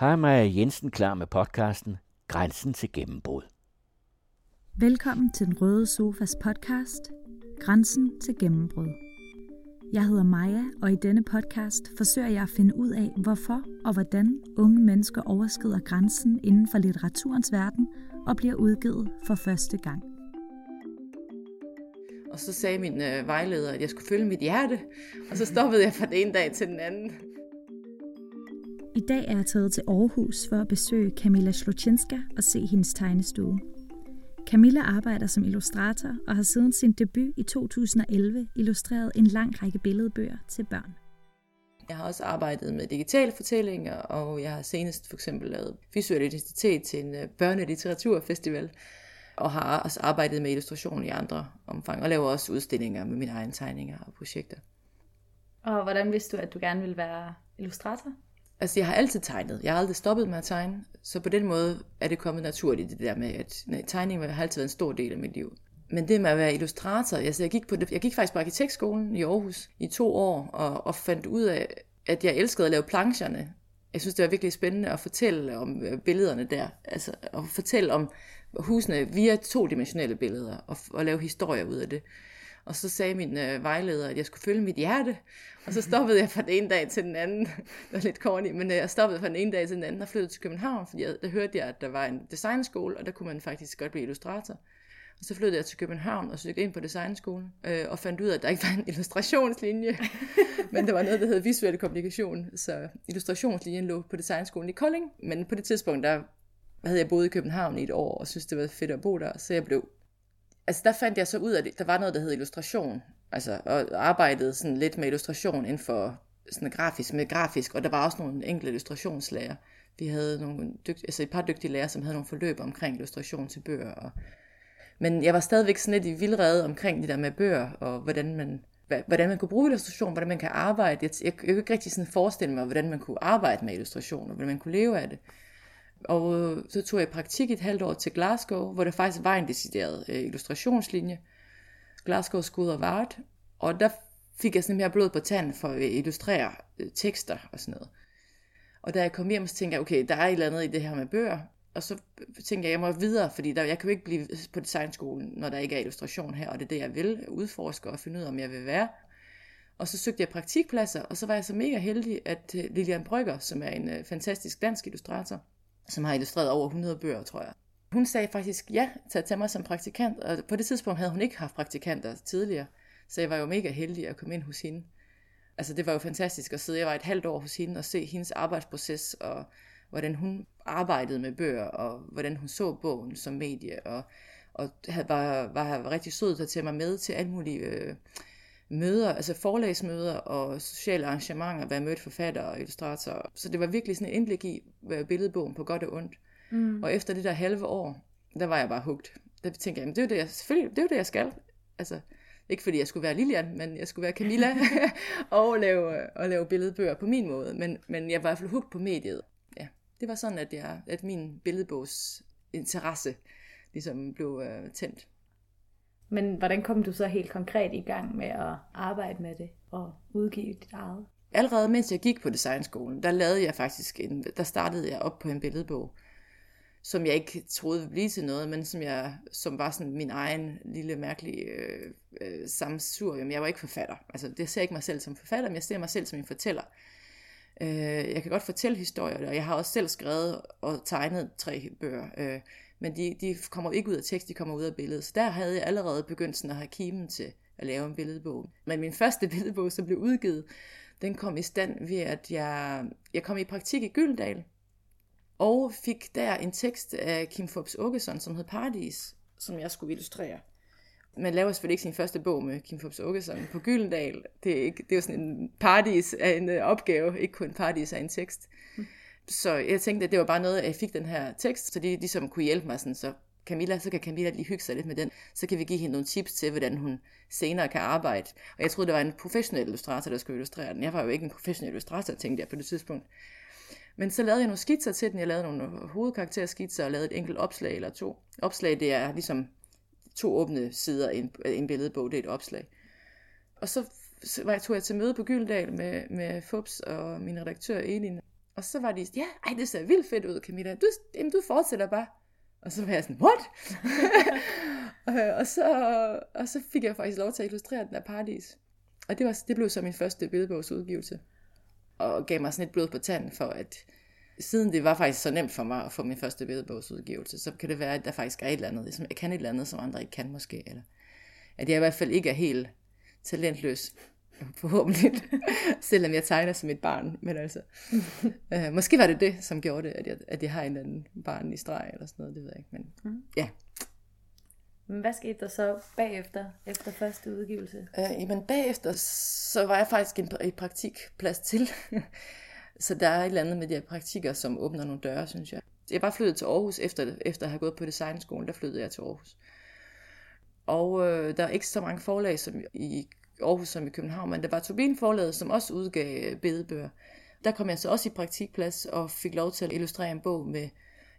Hej Maja Jensen klar med podcasten Grænsen til gennembrud. Velkommen til Den Røde Sofas podcast, Grænsen til gennembrud. Jeg hedder Maja, og i denne podcast forsøger jeg at finde ud af, hvorfor og hvordan unge mennesker overskrider grænsen inden for litteraturens verden og bliver udgivet for første gang. Og så sagde min øh, vejleder, at jeg skulle følge mit hjerte, og så stoppede jeg fra den ene dag til den anden. I dag er jeg taget til Aarhus for at besøge Camilla Slochinska og se hendes tegnestue. Camilla arbejder som illustrator og har siden sin debut i 2011 illustreret en lang række billedbøger til børn. Jeg har også arbejdet med digitale fortællinger, og jeg har senest for eksempel lavet visuel identitet til en øh, børnelitteraturfestival, og har også arbejdet med illustration i andre omfang, og laver også udstillinger med mine egne tegninger og projekter. Og hvordan vidste du, at du gerne ville være illustrator? Altså, jeg har altid tegnet. Jeg har aldrig stoppet med at tegne. Så på den måde er det kommet naturligt, det der med, at tegning har altid været en stor del af mit liv. Men det med at være illustrator, altså jeg gik, på det, jeg gik faktisk på arkitektskolen i Aarhus i to år, og, og fandt ud af, at jeg elskede at lave plancherne. Jeg synes, det var virkelig spændende at fortælle om øh, billederne der. Altså at fortælle om husene via todimensionelle billeder, og, og lave historier ud af det. Og så sagde min øh, vejleder, at jeg skulle følge mit hjerte. Og så stoppede jeg fra den ene dag til den anden. Det var lidt corny, men øh, jeg stoppede fra den ene dag til den anden og flyttede til København, fordi jeg, der hørte jeg, at der var en designskole, og der kunne man faktisk godt blive illustrator. Og så flyttede jeg til København og søgte ind på designskolen, øh, og fandt ud af, at der ikke var en illustrationslinje, men der var noget, der hed visuel kommunikation. Så illustrationslinjen lå på designskolen i Kolding, men på det tidspunkt, der havde jeg boet i København i et år, og synes det var fedt at bo der, så jeg blev altså der fandt jeg så ud af, at der var noget, der hed illustration, altså, og arbejdede sådan lidt med illustration inden for sådan grafisk, med grafisk, og der var også nogle enkelte illustrationslærer. Vi havde nogle dygt, altså et par dygtige lærere, som havde nogle forløb omkring illustration til bøger. Og, men jeg var stadigvæk sådan lidt i vildrede omkring det der med bøger, og hvordan man, hvordan man kunne bruge illustration, hvordan man kan arbejde. Jeg, jeg, jeg kunne ikke rigtig sådan forestille mig, hvordan man kunne arbejde med illustration, og hvordan man kunne leve af det. Og så tog jeg praktik et halvt år til Glasgow, hvor der faktisk var en decideret øh, illustrationslinje. Glasgow School of Art. Og der fik jeg sådan mere blod på tanden for at illustrere øh, tekster og sådan noget. Og da jeg kom hjem, så tænkte jeg, okay, der er et eller andet i det her med bøger. Og så tænkte jeg, jeg må videre, fordi der, jeg kan jo ikke blive på designskolen, når der ikke er illustration her, og det er det, jeg vil udforske og finde ud af, om jeg vil være. Og så søgte jeg praktikpladser, og så var jeg så mega heldig, at øh, Lilian Brygger, som er en øh, fantastisk dansk illustrator, som har illustreret over 100 bøger, tror jeg. Hun sagde faktisk ja til at tage mig som praktikant, og på det tidspunkt havde hun ikke haft praktikanter tidligere, så jeg var jo mega heldig at komme ind hos hende. Altså det var jo fantastisk at sidde, jeg var et halvt år hos hende og se hendes arbejdsproces, og hvordan hun arbejdede med bøger, og hvordan hun så bogen som medie, og, og var, var rigtig sød til at tage mig med til alle mulige øh, møder, altså forlægsmøder og sociale arrangementer, være mødt forfattere og illustratorer. Så det var virkelig sådan et indblik i billedbogen på godt og ondt. Mm. Og efter det der halve år, der var jeg bare hugt. Der tænkte jeg, det er jo det, jeg, selvfølgelig, det er jo det, jeg skal. Altså, ikke fordi jeg skulle være Lilian, men jeg skulle være Camilla og, lave, og lave billedbøger på min måde. Men, men jeg var i hvert fald hugt på mediet. Ja, det var sådan, at, jeg, at min billedbogs interesse ligesom blev uh, tændt. Men hvordan kom du så helt konkret i gang med at arbejde med det og udgive dit eget? Allerede mens jeg gik på designskolen, der lavede jeg faktisk en, der startede jeg op på en billedbog, som jeg ikke troede ville blive til noget, men som, jeg, som var sådan min egen lille mærkelige øh, øh, samsurium. Jeg var ikke forfatter. Altså, det ser ikke mig selv som forfatter, men jeg ser mig selv som en fortæller. Øh, jeg kan godt fortælle historier, og jeg har også selv skrevet og tegnet tre bøger. Øh, men de, de kommer ikke ud af tekst, de kommer ud af billedet. Så der havde jeg allerede begyndt sådan at have kimen til at lave en billedbog. Men min første billedbog, som blev udgivet, den kom i stand ved, at jeg, jeg kom i praktik i Gyldendal, og fik der en tekst af Kim Forbes Åkesson, som hed Paradis, som jeg skulle illustrere. Man laver selvfølgelig ikke sin første bog med Kim Forbes Åkesson på Gyldendal. Det er, ikke, det er jo sådan en paradis af en øh, opgave, ikke kun paradis af en tekst. Mm. Så jeg tænkte, at det var bare noget, at jeg fik den her tekst, så de ligesom kunne hjælpe mig sådan, så Camilla, så kan Camilla lige hygge sig lidt med den. Så kan vi give hende nogle tips til, hvordan hun senere kan arbejde. Og jeg troede, det var en professionel illustrator, der skulle illustrere den. Jeg var jo ikke en professionel illustrator, tænkte jeg på det tidspunkt. Men så lavede jeg nogle skitser til den. Jeg lavede nogle hovedkarakterskitser og lavede et enkelt opslag eller to. Opslag, det er ligesom to åbne sider i en, en billedbog, det er et opslag. Og så, så var jeg, tog jeg til møde på Gyldendal med, med Fubs og min redaktør Elin, og så var de, ja, ej, det ser vildt fedt ud, Camilla. Du, jamen, du fortsætter bare. Og så var jeg sådan, what? Øh, og, så, og så fik jeg faktisk lov til at illustrere den der paradis. Og det, var, det blev så min første billedbogsudgivelse. Og gav mig sådan et blod på tanden for, at siden det var faktisk så nemt for mig at få min første billedbogsudgivelse, så kan det være, at der faktisk er et eller andet, som jeg kan et eller andet, som andre ikke kan måske. Eller at jeg i hvert fald ikke er helt talentløs forhåbentlig, selvom jeg tegner som et barn. Men altså, øh, måske var det det, som gjorde det, at jeg, at jeg har en anden barn i streg, eller sådan noget, det ved jeg ikke. Men mm. ja. Men hvad skete der så bagefter, efter første udgivelse? Øh, jamen bagefter, så var jeg faktisk en, et praktikplads til. så der er et eller andet med de her praktikker, som åbner nogle døre, synes jeg. Jeg var flyttet til Aarhus, efter, efter at have gået på designskolen, der flyttede jeg til Aarhus. Og øh, der er ikke så mange forlag som i Aarhus som i København, men der var Turbin forlaget, som også udgav øh, bedebøger. Der kom jeg så også i praktikplads og fik lov til at illustrere en bog med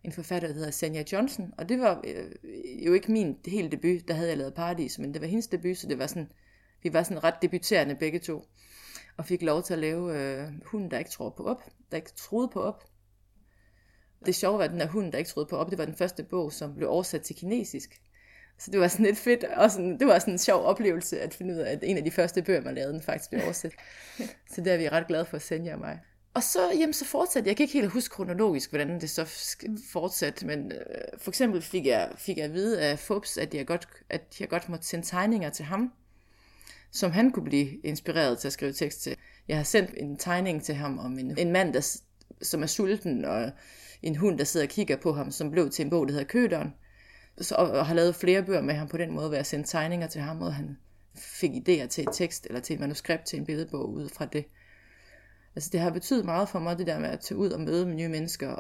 en forfatter, der hedder Sanja Johnson. Og det var øh, jo ikke min helt debut, der havde jeg lavet Paradis, men det var hendes debut, så det var sådan, vi var sådan ret debuterende begge to. Og fik lov til at lave øh, Hunden, der ikke tror på op, der ikke troede på op. Det sjove var, at den der Hunden, der ikke troede på op, det var den første bog, som blev oversat til kinesisk. Så det var sådan lidt fedt, og sådan, det var sådan en sjov oplevelse at finde ud af, at en af de første bøger, man lavede, den faktisk blev oversat. så det er vi ret glade for sende jer mig. Og så, jamen, så fortsatte jeg. kan ikke helt huske kronologisk, hvordan det så fortsatte, men øh, for eksempel fik jeg, fik jeg at vide af Fubs, at jeg, godt, at jeg godt måtte sende tegninger til ham, som han kunne blive inspireret til at skrive tekst til. Jeg har sendt en tegning til ham om en, en mand, der, som er sulten, og en hund, der sidder og kigger på ham, som blev til en bog, der hedder Køderen så, og har lavet flere bøger med ham på den måde, ved at sende tegninger til ham, og han fik idéer til et tekst, eller til et manuskript til en billedbog ud fra det. Altså det har betydet meget for mig, det der med at tage ud og møde nye mennesker.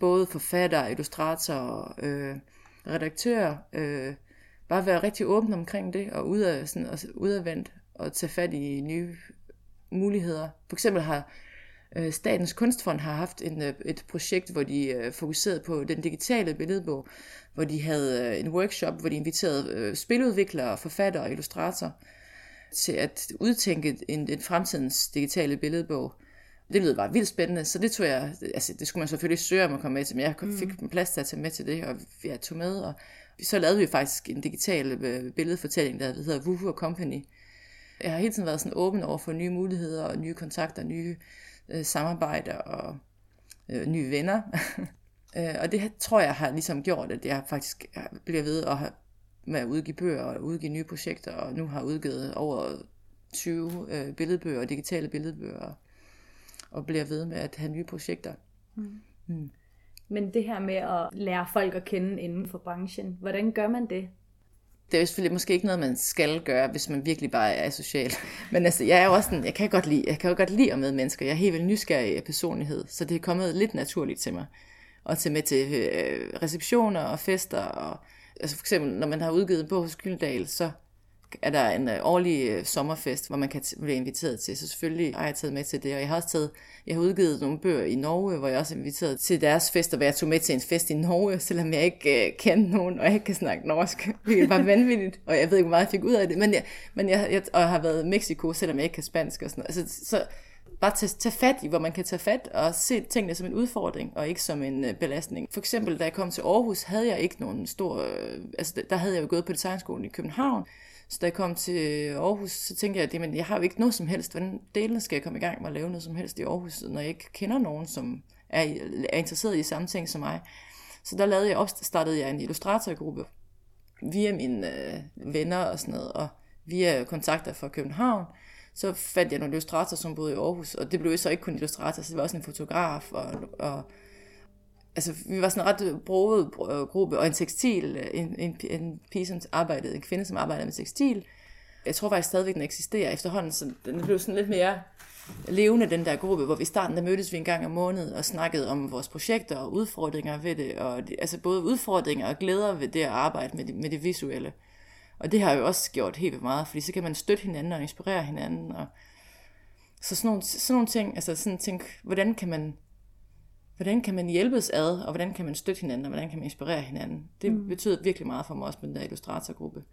Både forfattere, illustratorer, øh, redaktører. Øh, bare være rigtig åben omkring det, og, udad, sådan, og udadvendt, og tage fat i nye muligheder. For eksempel har Øh, Statens Kunstfond har haft en, øh, et projekt, hvor de øh, fokuserede på den digitale billedbog, hvor de havde en workshop, hvor de inviterede spiludviklere, forfattere og illustratorer til at udtænke en, en fremtidens digitale billedbog. Det lød bare vildt spændende, så det tror jeg, altså det skulle man selvfølgelig søge om at komme med til, men jeg fik mm. plads til at tage med til det, og jeg tog med, og så lavede vi faktisk en digital billedfortælling, der hedder Woohoo Company. Jeg har hele tiden været sådan åben over for nye muligheder og nye kontakter, nye øh, samarbejde og øh, nye venner. øh, og det tror jeg har ligesom gjort, at jeg faktisk bliver ved at have, med at udgive bøger og udgive nye projekter, og nu har udgivet over 20 øh, billedbøger og digitale billedbøger, og bliver ved med at have nye projekter. Mm. Mm. Men det her med at lære folk at kende inden for branchen, hvordan gør man det? Det er jo selvfølgelig måske ikke noget, man skal gøre, hvis man virkelig bare er social. Men altså, jeg er jo også sådan, jeg kan godt lide, jeg kan jo godt lide at med mennesker. Jeg er helt vildt nysgerrig af personlighed, så det er kommet lidt naturligt til mig. At tage med til øh, receptioner og fester. Og, altså for eksempel, når man har udgivet en bog hos Gyldendal, så er der en øh, årlig øh, sommerfest, hvor man kan blive inviteret til. Så selvfølgelig har jeg taget med til det, og jeg har også taget, jeg har udgivet nogle bøger i Norge, hvor jeg også er inviteret til deres fest, og jeg tog med til en fest i Norge, selvom jeg ikke øh, kendte nogen, og jeg ikke kan snakke norsk. Det var vanvittigt, og jeg ved ikke, hvor meget jeg fik ud af det. Men jeg, men jeg, jeg og jeg har været i Mexico, selvom jeg ikke kan spansk og sådan noget. Altså, så bare tage, tage fat i, hvor man kan tage fat og se tingene som en udfordring, og ikke som en øh, belastning. For eksempel, da jeg kom til Aarhus, havde jeg ikke nogen stor... Øh, altså, der havde jeg jo gået på designskolen i København, så da jeg kom til Aarhus, så tænkte jeg, at jamen, jeg har jo ikke noget som helst. Hvordan delen skal jeg komme i gang med at lave noget som helst i Aarhus, når jeg ikke kender nogen, som er, er interesseret i samme ting som mig. Så der lavede jeg op, startede jeg en illustratorgruppe via mine øh, venner og sådan noget, og via kontakter fra København. Så fandt jeg nogle illustratorer, som boede i Aarhus, og det blev så ikke kun illustrator, så det var også en fotograf og, og altså, vi var sådan en ret øh, broet øh, gruppe, og en tekstil, øh, en, en, en pige, som arbejdede, en kvinde, som arbejdede med tekstil. Jeg tror faktisk stadigvæk, den eksisterer efterhånden, så den blev sådan lidt mere levende, den der gruppe, hvor vi i starten, der mødtes vi en gang om måneden og snakkede om vores projekter og udfordringer ved det, og det, altså både udfordringer og glæder ved det at arbejde med det, med det visuelle. Og det har jo også gjort helt vildt meget, fordi så kan man støtte hinanden og inspirere hinanden, og så sådan nogle, sådan nogle ting, altså sådan tænk, hvordan kan man hvordan kan man hjælpes ad, og hvordan kan man støtte hinanden, og hvordan kan man inspirere hinanden. Det mm. betyder virkelig meget for mig også med den der illustratorgruppe.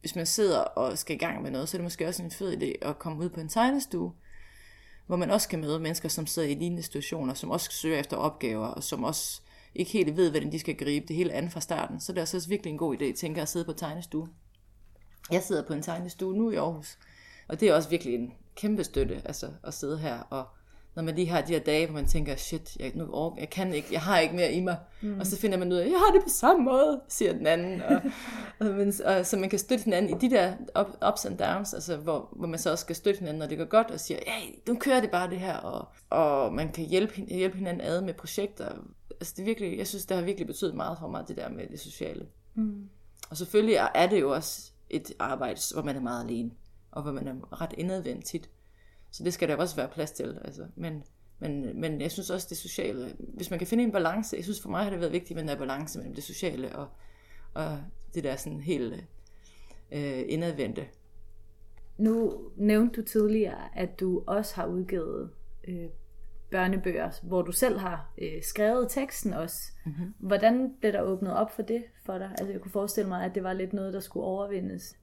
Hvis man sidder og skal i gang med noget, så er det måske også en fed idé at komme ud på en tegnestue, hvor man også kan møde mennesker, som sidder i lignende situationer, som også søger efter opgaver, og som også ikke helt ved, hvordan de skal gribe det hele andet fra starten. Så det er også virkelig en god idé, tænker at sidde på tegnestue. Jeg sidder på en tegnestue nu i Aarhus, og det er også virkelig en kæmpe støtte, altså at sidde her og når man lige har de her dage, hvor man tænker, shit, jeg, nu ork, jeg kan ikke, jeg har ikke mere i mig. Mm. Og så finder man ud af, jeg har det på samme måde, siger den anden. Og, og, men, og, så man kan støtte hinanden i de der ups and downs, altså hvor, hvor man så også skal støtte hinanden, når det går godt, og siger, ja, nu kører det bare det her. Og, og man kan hjælpe, hjælpe hinanden ad med projekter. Altså det virkelig, jeg synes, det har virkelig betydet meget for mig, det der med det sociale. Mm. Og selvfølgelig er det jo også et arbejde, hvor man er meget alene, og hvor man er ret indadvendt tit. Så det skal der også være plads til. Altså. Men, men, men jeg synes også, det sociale, hvis man kan finde en balance, jeg synes for mig har det været vigtigt med den der balance mellem det sociale og, og det der sådan helt øh, indadvendte. Nu nævnte du tidligere, at du også har udgivet øh, børnebøger, hvor du selv har øh, skrevet teksten også. Mm-hmm. Hvordan blev der åbnet op for det for dig? Altså jeg kunne forestille mig, at det var lidt noget, der skulle overvindes.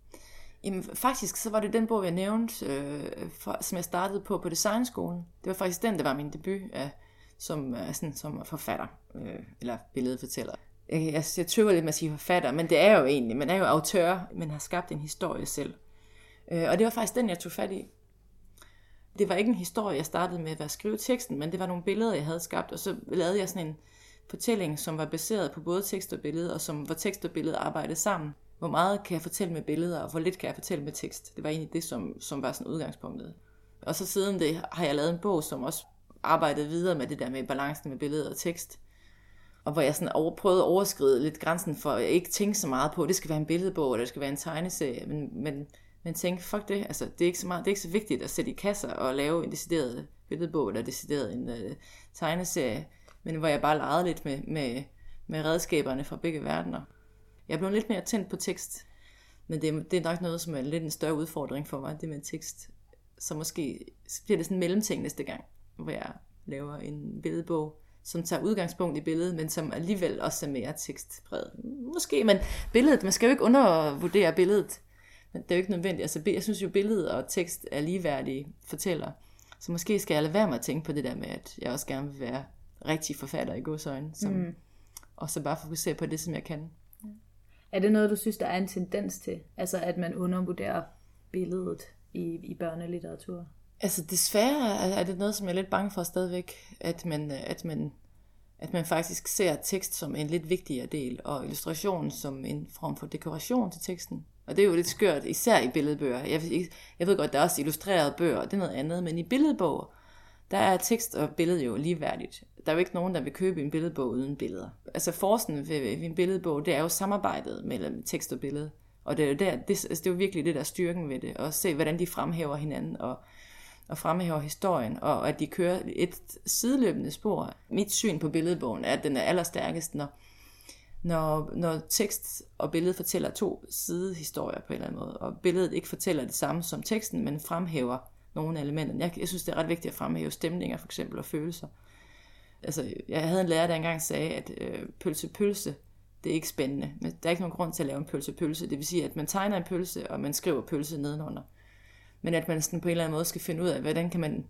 Jamen faktisk, så var det den bog, jeg nævnte, øh, for, som jeg startede på på designskolen. Det var faktisk den, der var min debut af, som, uh, sådan, som forfatter, øh, eller billedfortæller. Jeg, jeg, jeg tøver lidt med at sige forfatter, men det er jo egentlig, man er jo autør, men har skabt en historie selv. Øh, og det var faktisk den, jeg tog fat i. Det var ikke en historie, jeg startede med at skrive teksten, men det var nogle billeder, jeg havde skabt, og så lavede jeg sådan en fortælling, som var baseret på både tekst og billede, og som, hvor tekst og billede arbejdede sammen hvor meget kan jeg fortælle med billeder, og hvor lidt kan jeg fortælle med tekst. Det var egentlig det, som, som var sådan udgangspunktet. Og så siden det har jeg lavet en bog, som også arbejdede videre med det der med balancen med billeder og tekst. Og hvor jeg sådan over, prøvede at overskride lidt grænsen for, at jeg ikke tænke så meget på, at det skal være en billedbog, eller det skal være en tegneserie, men, men, men tænke, fuck det, altså det er, ikke så meget, det er ikke så vigtigt at sætte i kasser og lave en decideret billedbog, eller decideret en uh, tegneserie, men hvor jeg bare legede lidt med, med, med redskaberne fra begge verdener. Jeg er blevet lidt mere tændt på tekst, men det er, det er nok noget, som er lidt en større udfordring for mig, det med tekst. Så måske bliver det sådan en mellemting næste gang, hvor jeg laver en billedbog, som tager udgangspunkt i billedet, men som alligevel også er mere tekstpræget. Måske, men billedet, man skal jo ikke undervurdere billedet. Men det er jo ikke nødvendigt. Altså, jeg synes jo, billedet og tekst er ligeværdige fortæller. Så måske skal jeg lade være med at tænke på det der med, at jeg også gerne vil være rigtig forfatter i godsøjne, som, mm. og så bare fokusere på det, som jeg kan. Er det noget, du synes, der er en tendens til? Altså, at man undervurderer billedet i, i børnelitteratur? Altså, desværre er det noget, som jeg er lidt bange for stadigvæk, at man, at man, at man faktisk ser tekst som en lidt vigtigere del, og illustration som en form for dekoration til teksten. Og det er jo lidt skørt, især i billedbøger. Jeg, jeg ved godt, der er også illustrerede bøger, det er noget andet, men i billedbøger, der er tekst og billede jo ligeværdigt der er jo ikke nogen, der vil købe en billedbog uden billeder. Altså forsen ved, ved en billedbog, det er jo samarbejdet mellem tekst og billede. Og det er jo, der, det, altså det er jo virkelig det der styrken ved det, Og se, hvordan de fremhæver hinanden, og, og fremhæver historien, og at de kører et sideløbende spor. Mit syn på billedbogen er, at den er allerstærkest, når, når, når tekst og billede fortæller to sidehistorier på en eller anden måde, og billedet ikke fortæller det samme som teksten, men fremhæver nogle elementer. Jeg, jeg synes, det er ret vigtigt at fremhæve stemninger, for eksempel, og følelser. Altså, jeg havde en lærer, der engang sagde, at øh, pølse-pølse, det er ikke spændende. Men der er ikke nogen grund til at lave en pølse-pølse. Det vil sige, at man tegner en pølse, og man skriver pølse nedenunder. Men at man sådan på en eller anden måde skal finde ud af, hvordan kan man,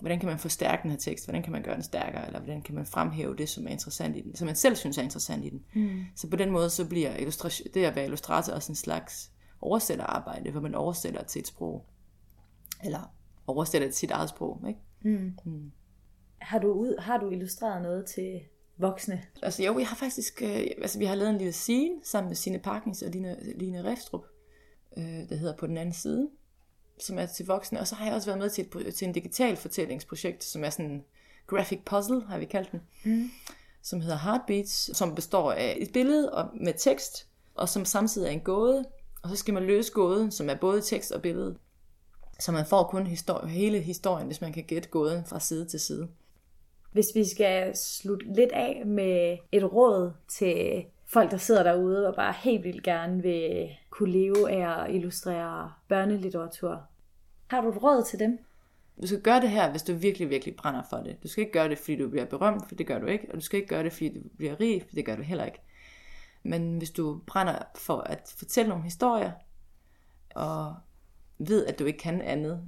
hvordan kan man forstærke den her tekst, hvordan kan man gøre den stærkere, eller hvordan kan man fremhæve det, som er interessant i den, som man selv synes er interessant i den. Mm. Så på den måde, så bliver det at være illustrator også en slags oversætterarbejde, hvor man oversætter til et sprog. Eller oversætter til sit eget sprog. Ikke? Mm. Mm. Har du, ud, har du illustreret noget til voksne? Altså jo, jeg har faktisk, øh, altså vi har lavet en lille scene sammen med Sine Parkins og Line, Line Refstrup, øh, der hedder På den anden side, som er til voksne. Og så har jeg også været med til, et, til en digital fortællingsprojekt, som er sådan en graphic puzzle, har vi kaldt den, mm. som hedder Heartbeats, som består af et billede og med tekst, og som samtidig er en gåde. Og så skal man løse gåden, som er både tekst og billede. Så man får kun histori- hele historien, hvis man kan gætte gåden fra side til side. Hvis vi skal slutte lidt af med et råd til folk, der sidder derude og bare helt vildt gerne vil kunne leve af at illustrere børnelitteratur. Har du et råd til dem? Du skal gøre det her, hvis du virkelig, virkelig brænder for det. Du skal ikke gøre det, fordi du bliver berømt, for det gør du ikke. Og du skal ikke gøre det, fordi du bliver rig, for det gør du heller ikke. Men hvis du brænder for at fortælle nogle historier, og ved, at du ikke kan andet,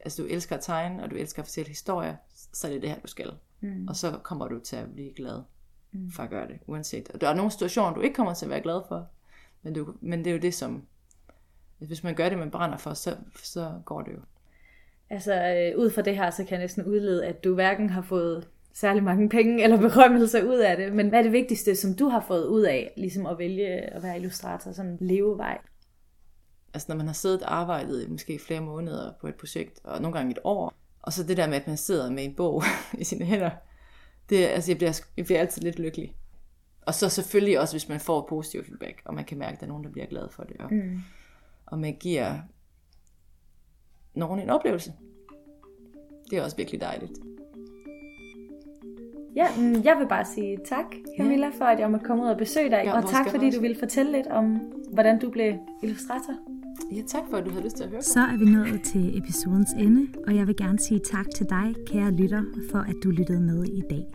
altså du elsker at tegne, og du elsker at fortælle historier, så er det det her, du skal. Mm. Og så kommer du til at blive glad mm. for at gøre det, uanset. Og der er nogle situationer, du ikke kommer til at være glad for, men, du, men det er jo det, som, hvis man gør det, man brænder for, så, så går det jo. Altså, øh, ud fra det her, så kan jeg næsten udlede, at du hverken har fået særlig mange penge eller berømmelse ud af det. Men hvad er det vigtigste, som du har fået ud af, ligesom at vælge at være illustrator som levevej? Altså, når man har siddet og arbejdet i måske flere måneder på et projekt, og nogle gange et år, og så det der med, at man sidder med en bog i sine hænder, det, altså, jeg bliver, jeg bliver altid lidt lykkelig. Og så selvfølgelig også, hvis man får positiv feedback, og man kan mærke, at der er nogen, der bliver glad for det. Og, mm. og man giver nogen en oplevelse. Det er også virkelig dejligt. Ja, jeg vil bare sige tak, Camilla, for at jeg måtte komme ud og besøge dig. Ja, og tak, fordi du ville fortælle lidt om, hvordan du blev illustrator. Ja, tak for, at du havde lyst til at høre Så er vi nået til episodens ende, og jeg vil gerne sige tak til dig, kære lytter, for at du lyttede med i dag.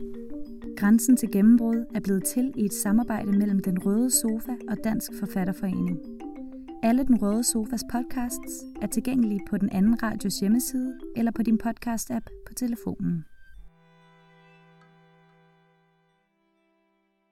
Grænsen til gennembrud er blevet til i et samarbejde mellem Den Røde Sofa og Dansk Forfatterforening. Alle Den Røde Sofas podcasts er tilgængelige på den anden radios hjemmeside eller på din podcast-app på telefonen.